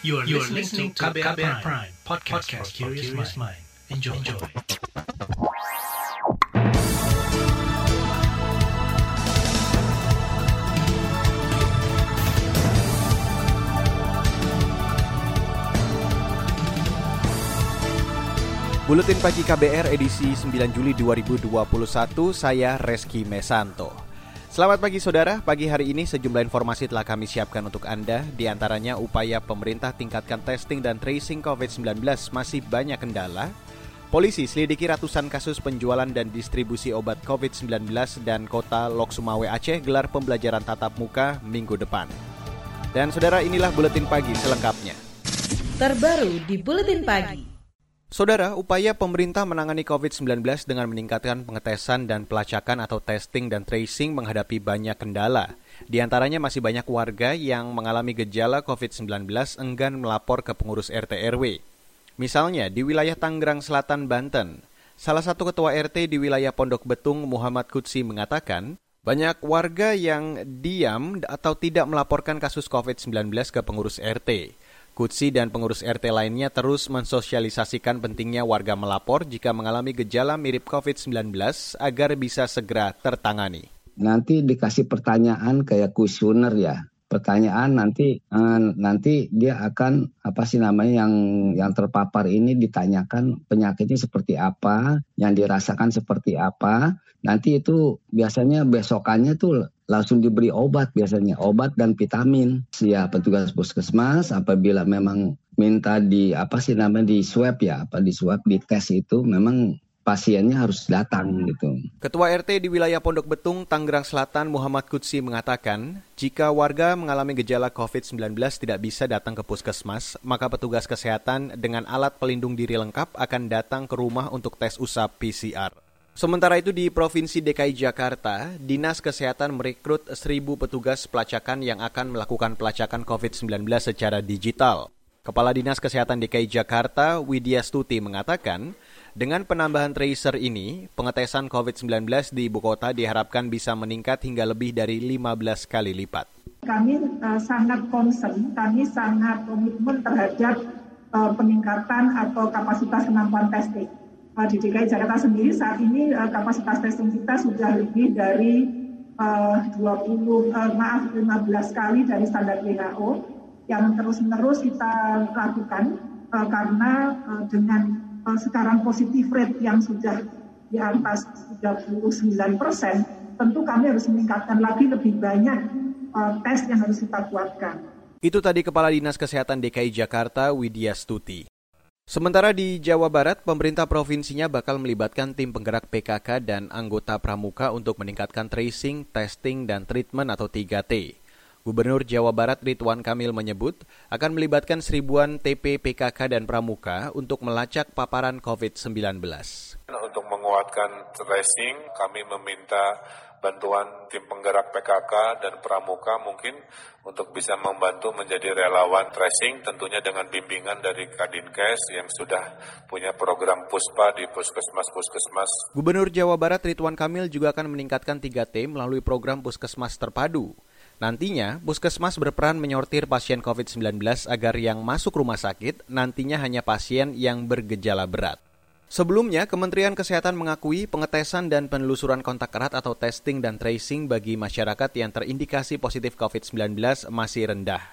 You are, you are listening to KBR, KBR Prime, Prime podcast, podcast for curious mind. Enjoy. Enjoy. Buletin Pagi KBR edisi 9 Juli 2021, saya Reski Mesanto. Selamat pagi saudara, pagi hari ini sejumlah informasi telah kami siapkan untuk Anda, di antaranya upaya pemerintah tingkatkan testing dan tracing COVID-19 masih banyak kendala, Polisi selidiki ratusan kasus penjualan dan distribusi obat COVID-19 dan kota Lok Sumawe Aceh gelar pembelajaran tatap muka minggu depan. Dan saudara inilah Buletin Pagi selengkapnya. Terbaru di Buletin Pagi. Saudara, upaya pemerintah menangani COVID-19 dengan meningkatkan pengetesan dan pelacakan atau testing dan tracing menghadapi banyak kendala. Di antaranya masih banyak warga yang mengalami gejala COVID-19 enggan melapor ke pengurus RT RW. Misalnya di wilayah Tangerang Selatan, Banten, salah satu ketua RT di wilayah Pondok Betung, Muhammad Kutsi mengatakan, banyak warga yang diam atau tidak melaporkan kasus COVID-19 ke pengurus RT. Kutsi dan pengurus RT lainnya terus mensosialisasikan pentingnya warga melapor jika mengalami gejala mirip COVID-19 agar bisa segera tertangani. Nanti dikasih pertanyaan kayak kuesioner ya. Pertanyaan nanti eh, nanti dia akan apa sih namanya yang yang terpapar ini ditanyakan penyakitnya seperti apa, yang dirasakan seperti apa. Nanti itu biasanya besokannya tuh langsung diberi obat biasanya obat dan vitamin ya petugas puskesmas apabila memang minta di apa sih namanya di swab ya apa di swab di tes itu memang pasiennya harus datang gitu. Ketua RT di wilayah Pondok Betung, Tangerang Selatan, Muhammad Kutsi mengatakan, jika warga mengalami gejala COVID-19 tidak bisa datang ke puskesmas, maka petugas kesehatan dengan alat pelindung diri lengkap akan datang ke rumah untuk tes usap PCR. Sementara itu di Provinsi DKI Jakarta, Dinas Kesehatan merekrut 1.000 petugas pelacakan yang akan melakukan pelacakan COVID-19 secara digital. Kepala Dinas Kesehatan DKI Jakarta, Widya Stuti mengatakan, dengan penambahan tracer ini, pengetesan COVID-19 di ibu kota diharapkan bisa meningkat hingga lebih dari 15 kali lipat. Kami uh, sangat concern, kami sangat komitmen terhadap uh, peningkatan atau kapasitas kemampuan testing di DKI Jakarta sendiri saat ini uh, kapasitas testing kita sudah lebih dari uh, 20 uh, maaf 15 kali dari standar WHO yang terus-menerus kita lakukan karena dengan sekarang positif rate yang sudah di atas 39 persen, tentu kami harus meningkatkan lagi lebih banyak tes yang harus kita kuatkan. Itu tadi Kepala Dinas Kesehatan DKI Jakarta Widya Stuti. Sementara di Jawa Barat, pemerintah provinsinya bakal melibatkan tim penggerak PKK dan anggota pramuka untuk meningkatkan tracing, testing, dan treatment atau 3T. Gubernur Jawa Barat Ridwan Kamil menyebut akan melibatkan seribuan TP PKK dan pramuka untuk melacak paparan COVID-19. Untuk menguatkan tracing, kami meminta bantuan tim penggerak PKK dan pramuka mungkin untuk bisa membantu menjadi relawan tracing tentunya dengan bimbingan dari Kadinkes yang sudah punya program puspa di puskesmas-puskesmas. Gubernur Jawa Barat Ridwan Kamil juga akan meningkatkan 3T melalui program puskesmas terpadu. Nantinya, puskesmas berperan menyortir pasien COVID-19 agar yang masuk rumah sakit nantinya hanya pasien yang bergejala berat. Sebelumnya, Kementerian Kesehatan mengakui pengetesan dan penelusuran kontak erat atau testing dan tracing bagi masyarakat yang terindikasi positif COVID-19 masih rendah.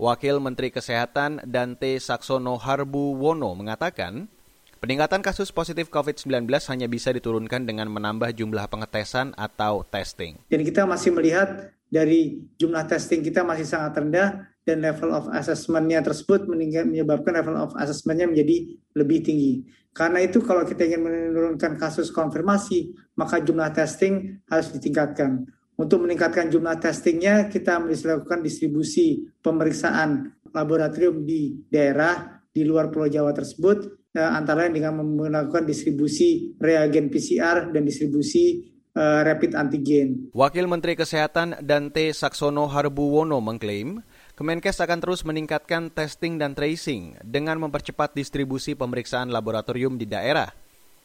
Wakil Menteri Kesehatan Dante Saksono Harbu Wono mengatakan, peningkatan kasus positif COVID-19 hanya bisa diturunkan dengan menambah jumlah pengetesan atau testing. Dan kita masih melihat dari jumlah testing kita masih sangat rendah dan level of assessment-nya tersebut menyebabkan level of assessment-nya menjadi lebih tinggi. Karena itu kalau kita ingin menurunkan kasus konfirmasi, maka jumlah testing harus ditingkatkan. Untuk meningkatkan jumlah testingnya, kita melakukan distribusi pemeriksaan laboratorium di daerah di luar Pulau Jawa tersebut, eh, antara lain dengan melakukan distribusi reagen PCR dan distribusi uh, rapid antigen. Wakil Menteri Kesehatan Dante Saksono Harbuwono mengklaim Kemenkes akan terus meningkatkan testing dan tracing dengan mempercepat distribusi pemeriksaan laboratorium di daerah.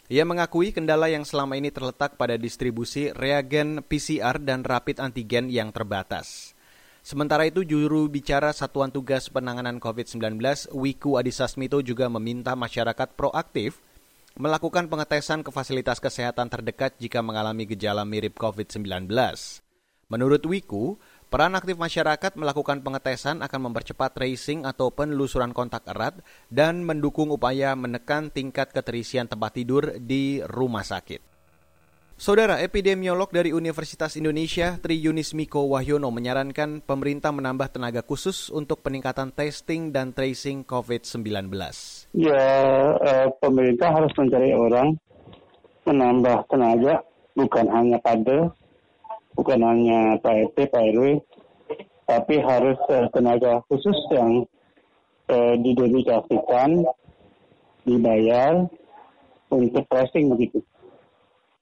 Ia mengakui kendala yang selama ini terletak pada distribusi reagen PCR dan rapid antigen yang terbatas. Sementara itu, juru bicara Satuan Tugas Penanganan COVID-19, Wiku Adhisa Smito juga meminta masyarakat proaktif melakukan pengetesan ke fasilitas kesehatan terdekat jika mengalami gejala mirip COVID-19. Menurut Wiku, peran aktif masyarakat melakukan pengetesan akan mempercepat tracing atau penelusuran kontak erat dan mendukung upaya menekan tingkat keterisian tempat tidur di rumah sakit. Saudara epidemiolog dari Universitas Indonesia, Tri Yunis Miko Wahyono menyarankan pemerintah menambah tenaga khusus untuk peningkatan testing dan tracing COVID-19. Ya, eh, pemerintah harus mencari orang, menambah tenaga, bukan hanya kader, bukan hanya Pak RT, Pak RW, tapi harus eh, tenaga khusus yang eh, didedikasikan, dibayar untuk tracing begitu.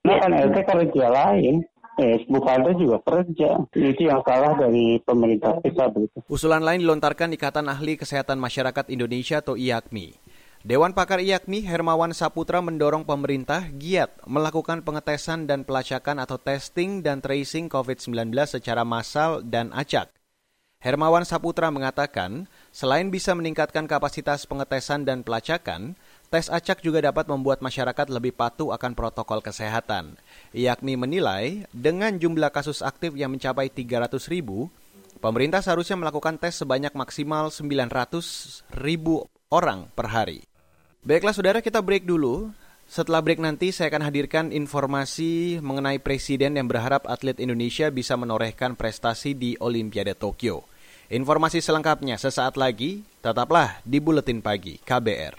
Nah kan LT kerja lain, eh, bukan juga kerja. Itu yang salah dari pemerintah kita. Usulan lain dilontarkan Ikatan Ahli Kesehatan Masyarakat Indonesia atau IAKMI. Dewan Pakar IAKMI Hermawan Saputra mendorong pemerintah giat melakukan pengetesan dan pelacakan atau testing dan tracing COVID-19 secara massal dan acak. Hermawan Saputra mengatakan, selain bisa meningkatkan kapasitas pengetesan dan pelacakan, Tes acak juga dapat membuat masyarakat lebih patuh akan protokol kesehatan. Yakni menilai dengan jumlah kasus aktif yang mencapai 300 ribu, pemerintah seharusnya melakukan tes sebanyak maksimal 900 ribu orang per hari. Baiklah saudara kita break dulu. Setelah break nanti saya akan hadirkan informasi mengenai presiden yang berharap atlet Indonesia bisa menorehkan prestasi di Olimpiade Tokyo. Informasi selengkapnya sesaat lagi, tetaplah di Buletin Pagi KBR.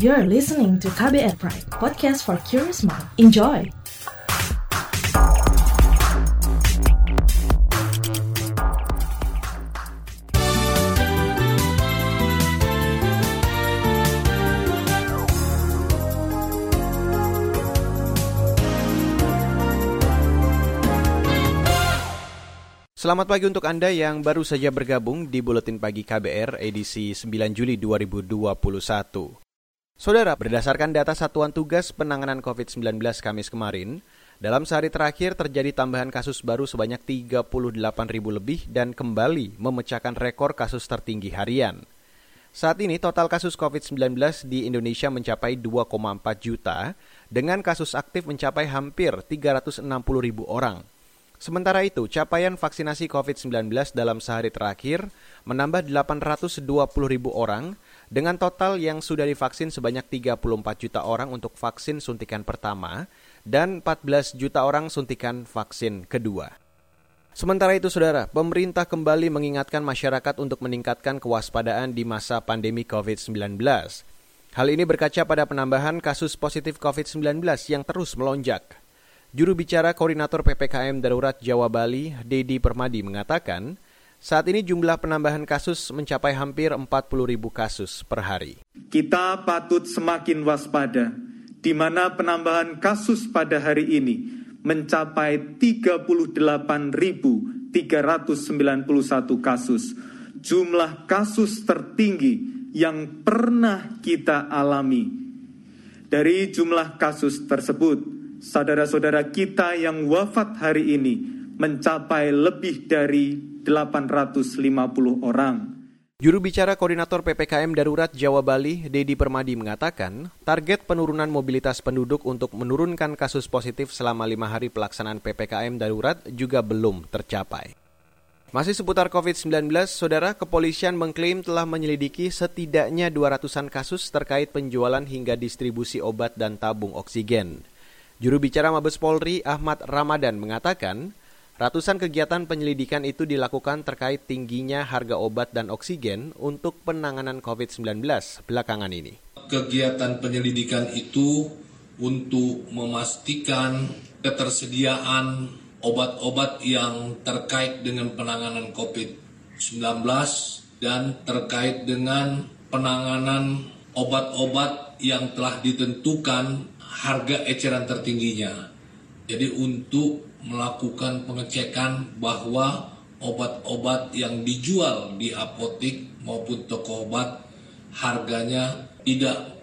You're listening to KBR Pride, podcast for curious mind. Enjoy! Selamat pagi untuk Anda yang baru saja bergabung di Buletin Pagi KBR edisi 9 Juli 2021. Saudara, berdasarkan data Satuan Tugas Penanganan COVID-19 Kamis kemarin, dalam sehari terakhir terjadi tambahan kasus baru sebanyak 38 ribu lebih dan kembali memecahkan rekor kasus tertinggi harian. Saat ini total kasus COVID-19 di Indonesia mencapai 2,4 juta, dengan kasus aktif mencapai hampir 360 ribu orang. Sementara itu, capaian vaksinasi COVID-19 dalam sehari terakhir menambah 820 ribu orang dengan total yang sudah divaksin sebanyak 34 juta orang untuk vaksin suntikan pertama dan 14 juta orang suntikan vaksin kedua. Sementara itu, saudara, pemerintah kembali mengingatkan masyarakat untuk meningkatkan kewaspadaan di masa pandemi COVID-19. Hal ini berkaca pada penambahan kasus positif COVID-19 yang terus melonjak. Juru bicara Koordinator PPKM Darurat Jawa Bali, Dedi Permadi, mengatakan, saat ini jumlah penambahan kasus mencapai hampir 40 ribu kasus per hari. Kita patut semakin waspada, di mana penambahan kasus pada hari ini mencapai 38.391 kasus. Jumlah kasus tertinggi yang pernah kita alami. Dari jumlah kasus tersebut, saudara-saudara kita yang wafat hari ini mencapai lebih dari 850 orang. Juru bicara Koordinator PPKM Darurat Jawa Bali, Dedi Permadi mengatakan, target penurunan mobilitas penduduk untuk menurunkan kasus positif selama lima hari pelaksanaan PPKM Darurat juga belum tercapai. Masih seputar COVID-19, Saudara, kepolisian mengklaim telah menyelidiki setidaknya 200-an kasus terkait penjualan hingga distribusi obat dan tabung oksigen. Juru bicara Mabes Polri, Ahmad Ramadan, mengatakan, Ratusan kegiatan penyelidikan itu dilakukan terkait tingginya harga obat dan oksigen untuk penanganan COVID-19 belakangan ini. Kegiatan penyelidikan itu untuk memastikan ketersediaan obat-obat yang terkait dengan penanganan COVID-19 dan terkait dengan penanganan obat-obat yang telah ditentukan harga eceran tertingginya. Jadi untuk melakukan pengecekan bahwa obat-obat yang dijual di apotik maupun toko obat harganya tidak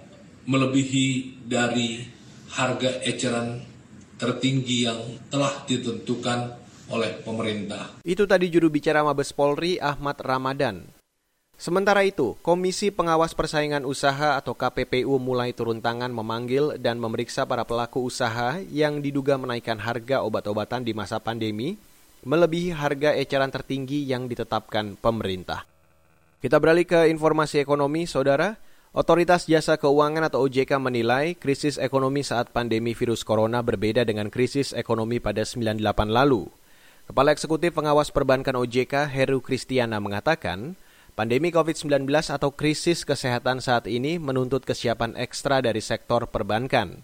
melebihi dari harga eceran tertinggi yang telah ditentukan oleh pemerintah. Itu tadi juru bicara Mabes Polri Ahmad Ramadan. Sementara itu, Komisi Pengawas Persaingan Usaha atau KPPU mulai turun tangan memanggil dan memeriksa para pelaku usaha yang diduga menaikkan harga obat-obatan di masa pandemi melebihi harga eceran tertinggi yang ditetapkan pemerintah. Kita beralih ke informasi ekonomi, Saudara. Otoritas Jasa Keuangan atau OJK menilai krisis ekonomi saat pandemi virus corona berbeda dengan krisis ekonomi pada 98 lalu. Kepala Eksekutif Pengawas Perbankan OJK Heru Kristiana mengatakan, pandemi COVID-19 atau krisis kesehatan saat ini menuntut kesiapan ekstra dari sektor perbankan.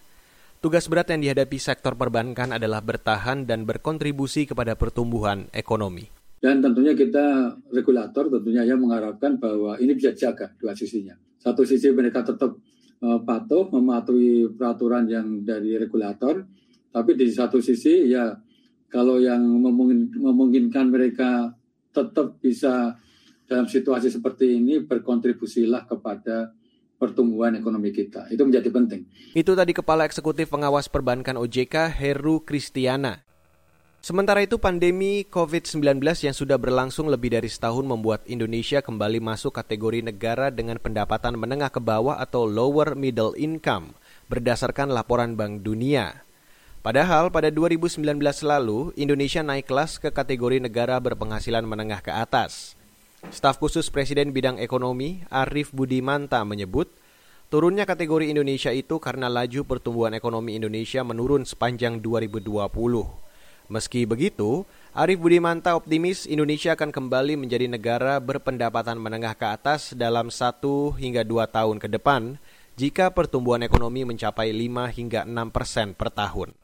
Tugas berat yang dihadapi sektor perbankan adalah bertahan dan berkontribusi kepada pertumbuhan ekonomi. Dan tentunya kita regulator tentunya ya mengharapkan bahwa ini bisa jaga dua sisinya satu sisi mereka tetap uh, patuh mematuhi peraturan yang dari regulator, tapi di satu sisi ya kalau yang memungkin, memungkinkan mereka tetap bisa dalam situasi seperti ini berkontribusilah kepada pertumbuhan ekonomi kita. Itu menjadi penting. Itu tadi Kepala Eksekutif Pengawas Perbankan OJK Heru Kristiana. Sementara itu pandemi COVID-19 yang sudah berlangsung lebih dari setahun membuat Indonesia kembali masuk kategori negara dengan pendapatan menengah ke bawah atau lower middle income berdasarkan laporan Bank Dunia. Padahal pada 2019 lalu Indonesia naik kelas ke kategori negara berpenghasilan menengah ke atas. Staf khusus Presiden bidang ekonomi Arif Budimanta menyebut turunnya kategori Indonesia itu karena laju pertumbuhan ekonomi Indonesia menurun sepanjang 2020. Meski begitu, Arif Budimanta optimis Indonesia akan kembali menjadi negara berpendapatan menengah ke atas dalam satu hingga dua tahun ke depan jika pertumbuhan ekonomi mencapai 5 hingga 6 persen per tahun.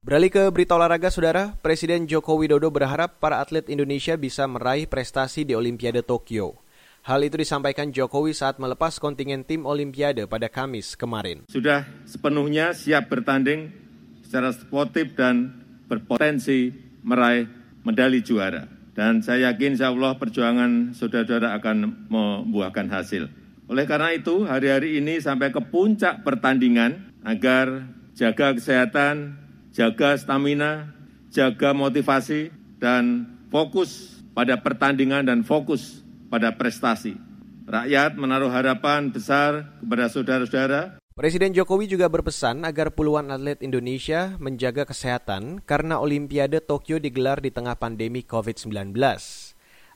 Beralih ke berita olahraga, Saudara. Presiden Joko Widodo berharap para atlet Indonesia bisa meraih prestasi di Olimpiade Tokyo. Hal itu disampaikan Jokowi saat melepas kontingen tim Olimpiade pada Kamis kemarin. Sudah sepenuhnya siap bertanding secara sportif dan berpotensi meraih medali juara. Dan saya yakin insya Allah perjuangan saudara-saudara akan membuahkan hasil. Oleh karena itu, hari-hari ini sampai ke puncak pertandingan agar jaga kesehatan, jaga stamina, jaga motivasi, dan fokus pada pertandingan dan fokus pada prestasi. Rakyat menaruh harapan besar kepada saudara-saudara Presiden Jokowi juga berpesan agar puluhan atlet Indonesia menjaga kesehatan karena Olimpiade Tokyo digelar di tengah pandemi COVID-19.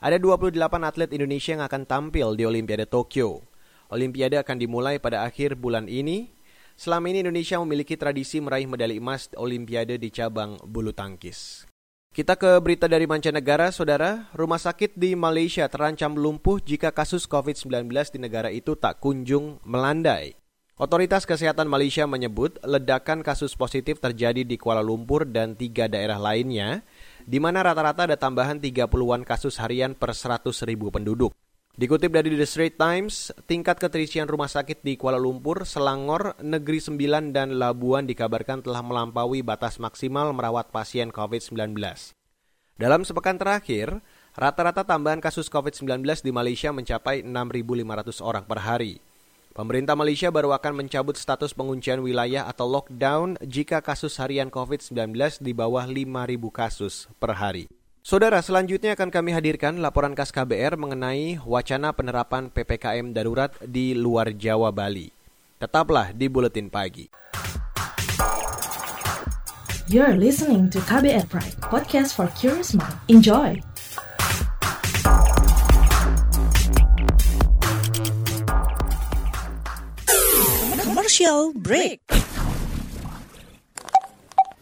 Ada 28 atlet Indonesia yang akan tampil di Olimpiade Tokyo. Olimpiade akan dimulai pada akhir bulan ini. Selama ini Indonesia memiliki tradisi meraih medali emas Olimpiade di cabang bulu tangkis. Kita ke berita dari mancanegara, saudara. Rumah sakit di Malaysia terancam lumpuh jika kasus COVID-19 di negara itu tak kunjung melandai. Otoritas Kesehatan Malaysia menyebut ledakan kasus positif terjadi di Kuala Lumpur dan tiga daerah lainnya, di mana rata-rata ada tambahan 30-an kasus harian per 100 ribu penduduk. Dikutip dari The Straits Times, tingkat keterisian rumah sakit di Kuala Lumpur, Selangor, Negeri Sembilan, dan Labuan dikabarkan telah melampaui batas maksimal merawat pasien COVID-19. Dalam sepekan terakhir, rata-rata tambahan kasus COVID-19 di Malaysia mencapai 6.500 orang per hari. Pemerintah Malaysia baru akan mencabut status penguncian wilayah atau lockdown jika kasus harian COVID-19 di bawah 5.000 kasus per hari. Saudara, selanjutnya akan kami hadirkan laporan khas KBR mengenai wacana penerapan PPKM darurat di luar Jawa Bali. Tetaplah di Buletin Pagi. You're listening to KBR Pride, podcast for curious mind. Enjoy! commercial break.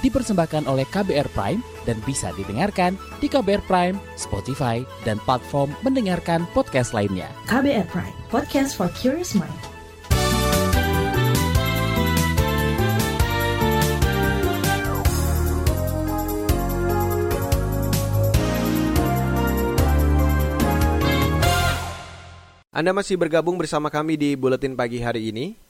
Dipersembahkan oleh KBR Prime dan bisa didengarkan di KBR Prime, Spotify, dan platform mendengarkan podcast lainnya. KBR Prime, podcast for curious mind. Anda masih bergabung bersama kami di Buletin Pagi hari ini.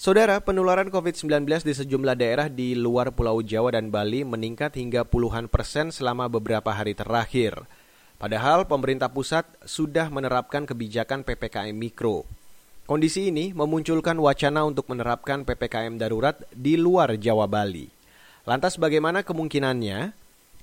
Saudara, penularan COVID-19 di sejumlah daerah di luar Pulau Jawa dan Bali meningkat hingga puluhan persen selama beberapa hari terakhir. Padahal pemerintah pusat sudah menerapkan kebijakan PPKM Mikro. Kondisi ini memunculkan wacana untuk menerapkan PPKM darurat di luar Jawa Bali. Lantas bagaimana kemungkinannya?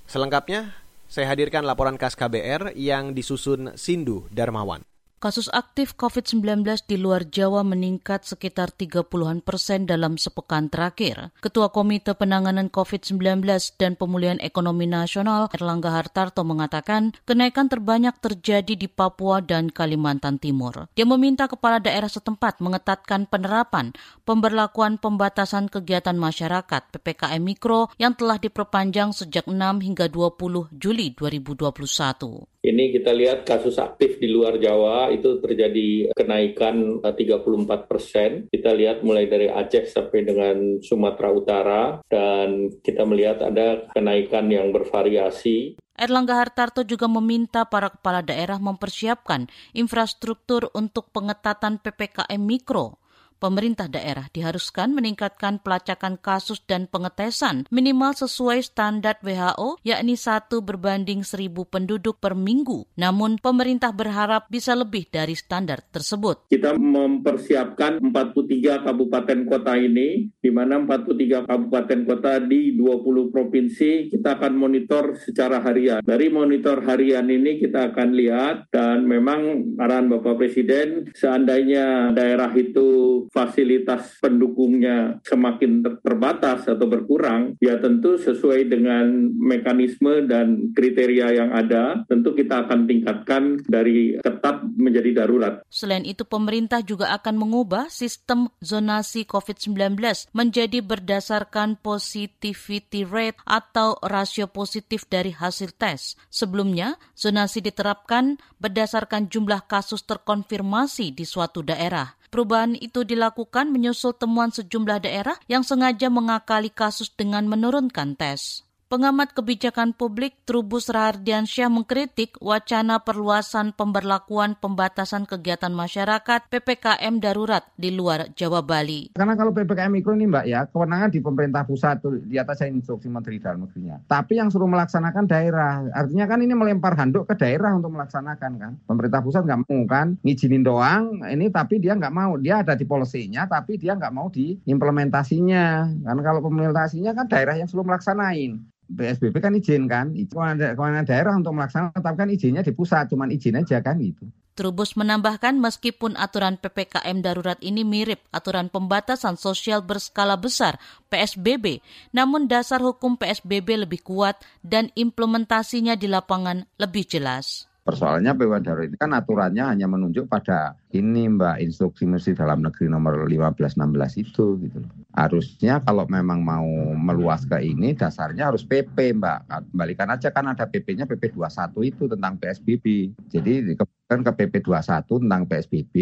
Selengkapnya, saya hadirkan laporan khas KBR yang disusun Sindu Darmawan. Kasus aktif COVID-19 di luar Jawa meningkat sekitar 30-an persen dalam sepekan terakhir. Ketua Komite Penanganan COVID-19 dan Pemulihan Ekonomi Nasional Erlangga Hartarto mengatakan kenaikan terbanyak terjadi di Papua dan Kalimantan Timur. Dia meminta kepala daerah setempat mengetatkan penerapan pemberlakuan pembatasan kegiatan masyarakat PPKM Mikro yang telah diperpanjang sejak 6 hingga 20 Juli 2021. Ini kita lihat kasus aktif di luar Jawa itu terjadi kenaikan 34 eh, persen. Kita lihat mulai dari Aceh sampai dengan Sumatera Utara dan kita melihat ada kenaikan yang bervariasi. Erlangga Hartarto juga meminta para kepala daerah mempersiapkan infrastruktur untuk pengetatan PPKM Mikro pemerintah daerah diharuskan meningkatkan pelacakan kasus dan pengetesan minimal sesuai standar WHO, yakni satu berbanding seribu penduduk per minggu. Namun, pemerintah berharap bisa lebih dari standar tersebut. Kita mempersiapkan 43 kabupaten kota ini, di mana 43 kabupaten kota di 20 provinsi, kita akan monitor secara harian. Dari monitor harian ini kita akan lihat, dan memang arahan Bapak Presiden, seandainya daerah itu fasilitas pendukungnya semakin terbatas atau berkurang, ya tentu sesuai dengan mekanisme dan kriteria yang ada, tentu kita akan tingkatkan dari ketat menjadi darurat. Selain itu, pemerintah juga akan mengubah sistem zonasi COVID-19 menjadi berdasarkan positivity rate atau rasio positif dari hasil tes. Sebelumnya, zonasi diterapkan berdasarkan jumlah kasus terkonfirmasi di suatu daerah. Perubahan itu dilakukan menyusul temuan sejumlah daerah yang sengaja mengakali kasus dengan menurunkan tes. Pengamat kebijakan publik Trubus Rahardiansyah mengkritik wacana perluasan pemberlakuan pembatasan kegiatan masyarakat PPKM darurat di luar Jawa Bali. Karena kalau PPKM mikro ini Mbak ya, kewenangan di pemerintah pusat di atas instruksi Menteri Dalam Negerinya. Tapi yang suruh melaksanakan daerah. Artinya kan ini melempar handuk ke daerah untuk melaksanakan kan. Pemerintah pusat nggak mau kan ngizinin doang ini tapi dia nggak mau. Dia ada di polisinya tapi dia nggak mau di implementasinya. Karena kalau implementasinya kan daerah yang suruh melaksanain. PSBB kan izin kan, kewenangan daerah untuk melaksanakan, tapi kan izinnya di pusat, cuman izin aja kan gitu. Trubus menambahkan meskipun aturan PPKM darurat ini mirip aturan pembatasan sosial berskala besar PSBB, namun dasar hukum PSBB lebih kuat dan implementasinya di lapangan lebih jelas. Persoalannya PPKM darurat itu kan aturannya hanya menunjuk pada ini Mbak instruksi Menteri Dalam Negeri nomor 1516 itu gitu loh. Harusnya kalau memang mau meluas ke ini dasarnya harus PP Mbak. Kembalikan aja kan ada PP-nya PP 21 itu tentang PSBB. Jadi kan ke PP 21 tentang PSBB,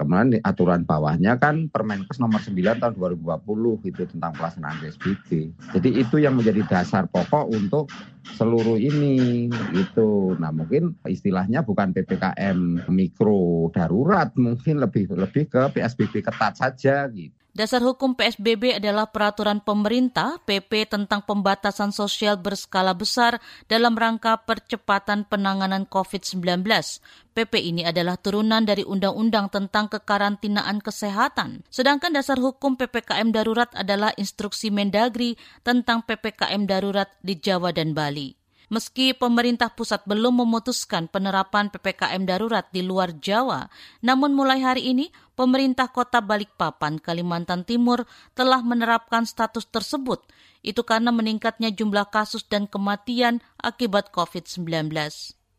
kemudian aturan bawahnya kan Permenkes nomor 9 tahun 2020 itu tentang pelaksanaan PSBB. Jadi itu yang menjadi dasar pokok untuk seluruh ini itu. Nah, mungkin istilahnya bukan PPKM mikro darurat mungkin lebih lebih ke PSBB ketat saja gitu. Dasar hukum PSBB adalah peraturan pemerintah PP tentang pembatasan sosial berskala besar dalam rangka percepatan penanganan COVID-19. PP ini adalah turunan dari Undang-Undang tentang kekarantinaan kesehatan. Sedangkan dasar hukum PPKM darurat adalah instruksi Mendagri tentang PPKM darurat di Jawa dan Bali. Meski pemerintah pusat belum memutuskan penerapan PPKM darurat di luar Jawa, namun mulai hari ini pemerintah kota Balikpapan, Kalimantan Timur telah menerapkan status tersebut. Itu karena meningkatnya jumlah kasus dan kematian akibat COVID-19.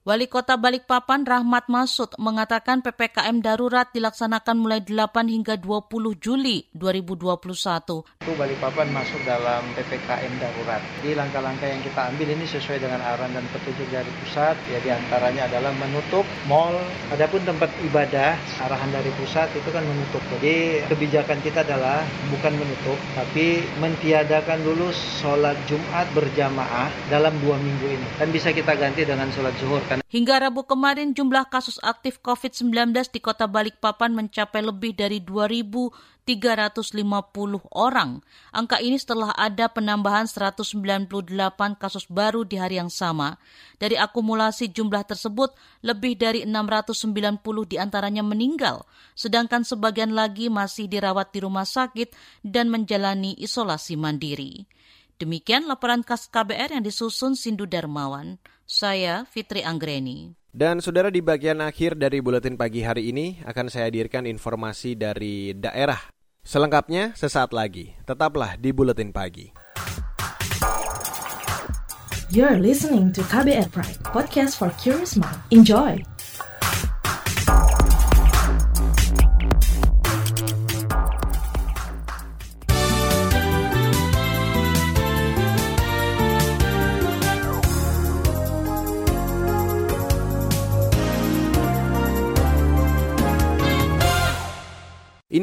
Wali Kota Balikpapan Rahmat Masud mengatakan PPKM darurat dilaksanakan mulai 8 hingga 20 Juli 2021. Itu Balikpapan masuk dalam PPKM darurat. Di langkah-langkah yang kita ambil ini sesuai dengan arahan dan petunjuk dari pusat, ya di antaranya adalah menutup mall, adapun tempat ibadah, arahan dari pusat itu kan menutup. Jadi kebijakan kita adalah bukan menutup, tapi mentiadakan dulu sholat Jumat berjamaah dalam dua minggu ini. Dan bisa kita ganti dengan sholat zuhur. Hingga Rabu kemarin jumlah kasus aktif COVID-19 di kota Balikpapan mencapai lebih dari 2.350 orang. Angka ini setelah ada penambahan 198 kasus baru di hari yang sama. Dari akumulasi jumlah tersebut, lebih dari 690 di antaranya meninggal, sedangkan sebagian lagi masih dirawat di rumah sakit dan menjalani isolasi mandiri. Demikian laporan khas KBR yang disusun Sindu Darmawan. Saya Fitri Anggreni. Dan saudara di bagian akhir dari buletin pagi hari ini akan saya hadirkan informasi dari daerah. Selengkapnya sesaat lagi. Tetaplah di buletin pagi. You're listening to KBR Pride, podcast for curious mind. Enjoy.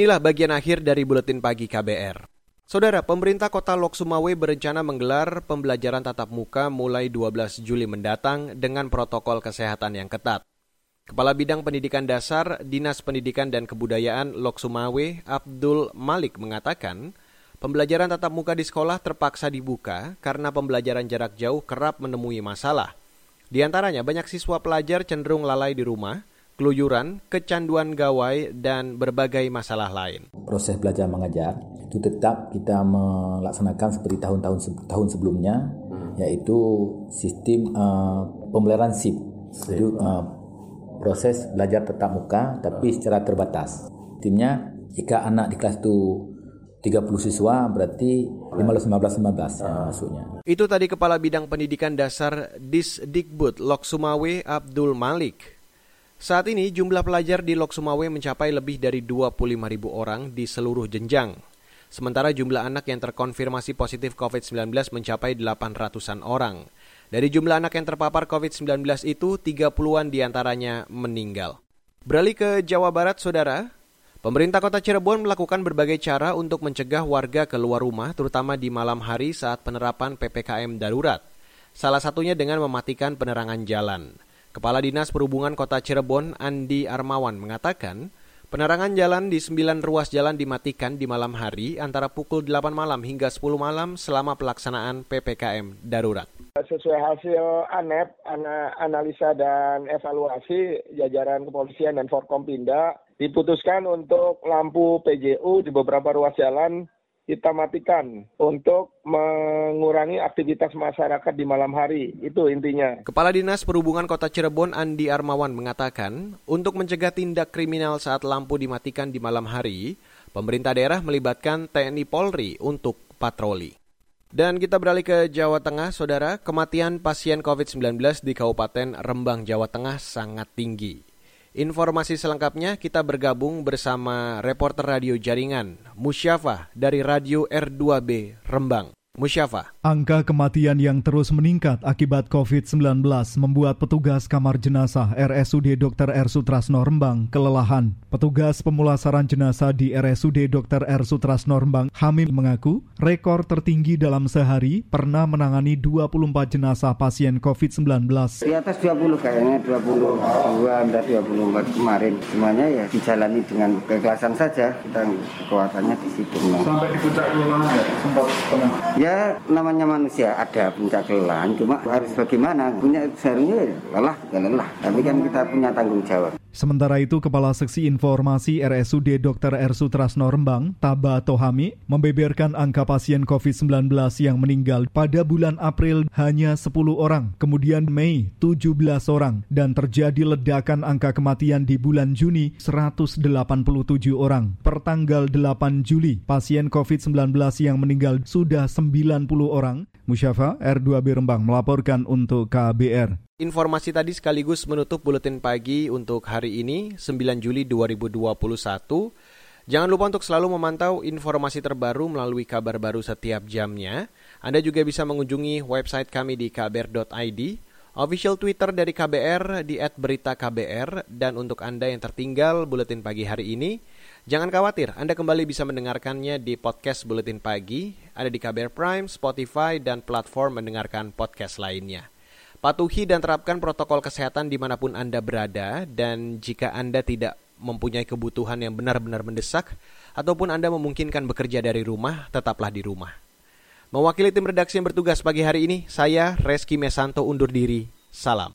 Inilah bagian akhir dari buletin pagi KBR. Saudara, pemerintah kota Lok Sumawe berencana menggelar pembelajaran tatap muka mulai 12 Juli mendatang dengan protokol kesehatan yang ketat. Kepala Bidang Pendidikan Dasar Dinas Pendidikan dan Kebudayaan Lok Sumawe, Abdul Malik mengatakan, pembelajaran tatap muka di sekolah terpaksa dibuka karena pembelajaran jarak jauh kerap menemui masalah. Di antaranya banyak siswa pelajar cenderung lalai di rumah, keluyuran, kecanduan gawai, dan berbagai masalah lain. Proses belajar mengajar itu tetap kita melaksanakan seperti tahun-tahun tahun sebelumnya, hmm. yaitu sistem uh, pembelajaran SIP. Itu uh, proses belajar tetap muka tapi secara terbatas. Timnya jika anak di kelas itu 30 siswa berarti 15 15 15 ya, masuknya. Itu tadi Kepala Bidang Pendidikan Dasar Disdikbud Lok Sumawe Abdul Malik. Saat ini jumlah pelajar di Lok Sumawe mencapai lebih dari 25 ribu orang di seluruh jenjang. Sementara jumlah anak yang terkonfirmasi positif COVID-19 mencapai 800-an orang. Dari jumlah anak yang terpapar COVID-19 itu, 30-an di antaranya meninggal. Beralih ke Jawa Barat, Saudara. Pemerintah kota Cirebon melakukan berbagai cara untuk mencegah warga keluar rumah, terutama di malam hari saat penerapan PPKM darurat. Salah satunya dengan mematikan penerangan jalan. Kepala Dinas Perhubungan Kota Cirebon, Andi Armawan, mengatakan penerangan jalan di sembilan ruas jalan dimatikan di malam hari antara pukul 8 malam hingga 10 malam selama pelaksanaan PPKM darurat. Sesuai hasil ANEP, analisa dan evaluasi jajaran kepolisian dan Forkompinda, diputuskan untuk lampu PJU di beberapa ruas jalan kita matikan untuk mengurangi aktivitas masyarakat di malam hari. Itu intinya. Kepala Dinas Perhubungan Kota Cirebon Andi Armawan mengatakan, untuk mencegah tindak kriminal saat lampu dimatikan di malam hari, pemerintah daerah melibatkan TNI Polri untuk patroli. Dan kita beralih ke Jawa Tengah, Saudara. Kematian pasien COVID-19 di Kabupaten Rembang, Jawa Tengah sangat tinggi. Informasi selengkapnya kita bergabung bersama reporter radio jaringan Musyafa dari Radio R2B Rembang. Musyafa. Angka kematian yang terus meningkat akibat COVID-19 membuat petugas kamar jenazah RSUD Dr. R. Sutrasno Rembang kelelahan. Petugas pemulasaran jenazah di RSUD Dr. R. Sutrasno Rembang, Hamim mengaku rekor tertinggi dalam sehari pernah menangani 24 jenazah pasien COVID-19. Di atas 20 kayaknya, 22 dan 24 kemarin. Semuanya ya dijalani dengan keikhlasan saja. Kita kekuatannya di situ. Sampai di puncak kelelahan ya? Sempat pernah? Ya namanya manusia ada puncak kelelahan, cuma harus bagaimana? Punya seharusnya lelah, ya lelah. Tapi kan kita punya tanggung jawab. Sementara itu, Kepala Seksi Informasi RSUD Dr. R. Sutrasno Rembang, Taba Tohami, membeberkan angka pasien COVID-19 yang meninggal pada bulan April hanya 10 orang, kemudian Mei 17 orang, dan terjadi ledakan angka kematian di bulan Juni 187 orang. Per tanggal 8 Juli, pasien COVID-19 yang meninggal sudah 90 orang Musyafa R2B Rembang melaporkan untuk KBR. Informasi tadi sekaligus menutup buletin pagi untuk hari ini 9 Juli 2021. Jangan lupa untuk selalu memantau informasi terbaru melalui kabar baru setiap jamnya. Anda juga bisa mengunjungi website kami di kbr.id, official Twitter dari KBR di @beritaKBR dan untuk Anda yang tertinggal buletin pagi hari ini, jangan khawatir, Anda kembali bisa mendengarkannya di podcast buletin pagi, ada di KBR Prime, Spotify dan platform mendengarkan podcast lainnya. Patuhi dan terapkan protokol kesehatan di mana pun Anda berada, dan jika Anda tidak mempunyai kebutuhan yang benar-benar mendesak, ataupun Anda memungkinkan bekerja dari rumah, tetaplah di rumah. Mewakili tim redaksi yang bertugas pagi hari ini, saya Reski Mesanto undur diri. Salam.